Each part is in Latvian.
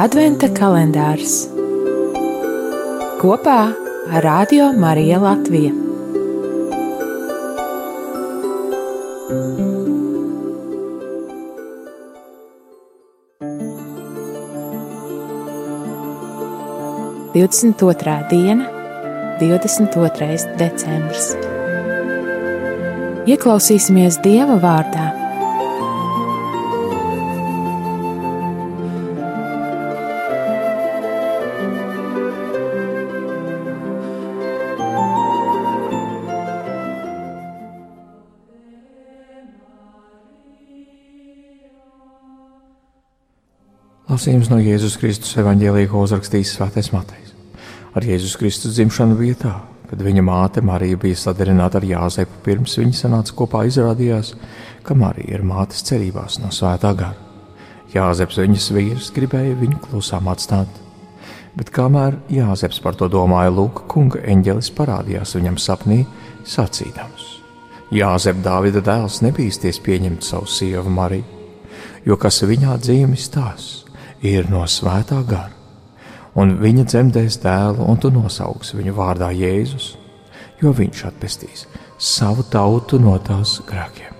Adventa kalendārs kopā ar Radio Mariju Latviju. Divdesmit otrā diena, 22. decembris. Ieklausīsimies Dieva vārdā Lasījums no Jēzus Kristus evanģēlīja, ko uzrakstījis Svētais Matejs. Ar Jēzus Kristus dzimšanu bija tā, kad viņa māte Marija bija sadarināta ar Jāzepu pirms viņa sanāca kopā, izrādījās, ka Marija ir mātes cerībās no svētā gara. Jāzeps viņas vīrs gribēja viņu klusām atstāt, bet kamēr Jāzeps par to domāja, lūk, kunga eņģelis parādījās viņam sapnī, sacīdams: Jāzep Dāvida dēls nebīsties pieņemt savu sievu Mariju, jo kas viņā dzīvis tās ir no svētā gara, un viņa dzemdēs dēlu, un tu nosauks viņu vārdā Jēzus, jo viņš atpestīs savu tautu no tās grēkiem.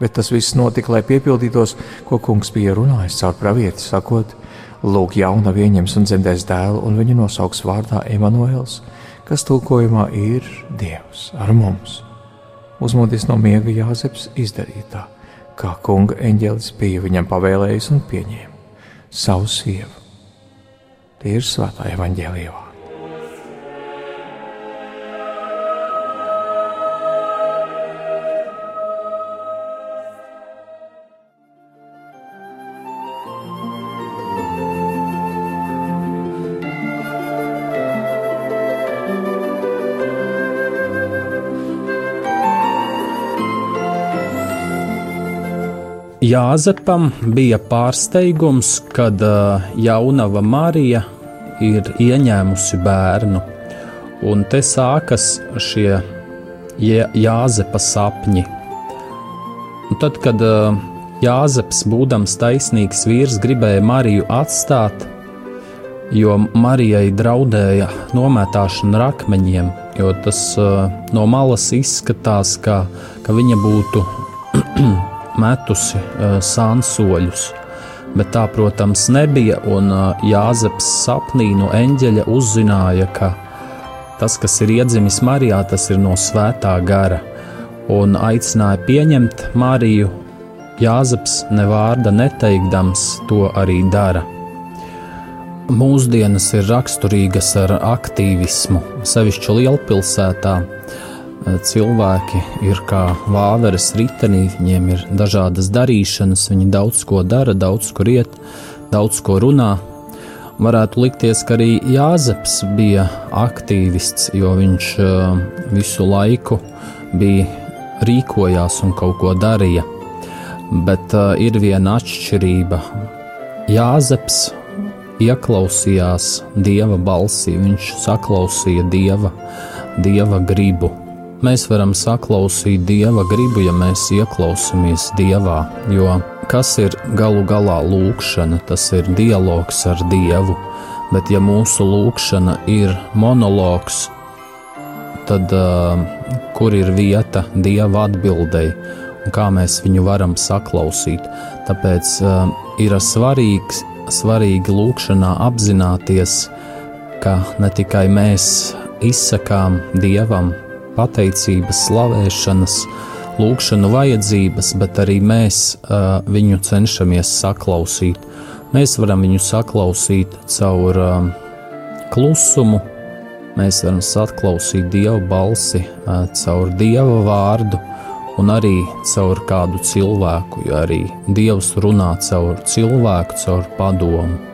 Bet tas viss notika, lai piepildītos, ko kungs bija runājis caur pravieti, sakot, Lūk, jauna ieņems un dzemdēs dēlu, un viņu nosauks vārdā Emanuēls, kas tulkojumā ir Dievs ar mums. Uzmodies no miega Jāzeps izdarīt tā kā kunga eņģelis bija viņam pavēlējis un pieņēma savu sievu. Tie ir svētā evaņģēlijā. Jāzepam bija pārsteigums, kad uh, jaunava Marija ir ieņēmusi bērnu. Un te sākas šie Jāzepa sapņi. Un tad, kad uh, Jāzeps, būdams taisnīgs vīrs, gribēja Mariju atstāt, jo Marijai draudēja nomētāšana ar akmeņiem, jo tas uh, no malas izskatās, ka, ka viņa būtu metusi uh, sānsoļus. Bet tā, protams, nebija, un uh, Jāzeps sapnī no eņģeļa uzzināja, ka tas, kas ir iedzimis Marijā, tas ir no svētā gara, un aicināja pieņemt Mariju. Jāzeps ne vārda neteikdams to arī dara. Mūsdienas ir raksturīgas ar aktīvismu, sevišķi lielpilsētā cilvēki ir kā vāveres ritenī, viņiem ir dažādas darīšanas, viņi daudz ko dara, daudz kur iet, daudz ko runā. Varētu likties, ka arī Jāzeps bija aktīvists, jo viņš visu laiku bija rīkojās un kaut ko darīja. Bet uh, ir viena atšķirība. Jāzeps ieklausījās dieva balsī, viņš saklausīja dieva, dieva gribu Mēs varam saklausīt dieva gribu, ja mēs ieklausāmies dievā. Jo kas ir galu galā lūkšana, tas ir dialogs ar dievu. Bet, ja mūsu lūkšana ir monologs, tad uh, kur ir vieta dieva atbildēji un kā mēs viņu varam saklausīt? Tāpēc uh, ir svarīgs, svarīgi lūkšanā apzināties, ka ne tikai mēs izsakām dievam pateicības, slavēšanas, lūgšanu vajadzības, bet arī mēs uh, viņu cenšamies saklausīt. Mēs varam viņu saklausīt caur uh, klusumu, mēs varam saklausīt dievu balsi uh, caur dieva vārdu un arī caur kādu cilvēku, jo arī dievs runā caur cilvēku, caur padomu.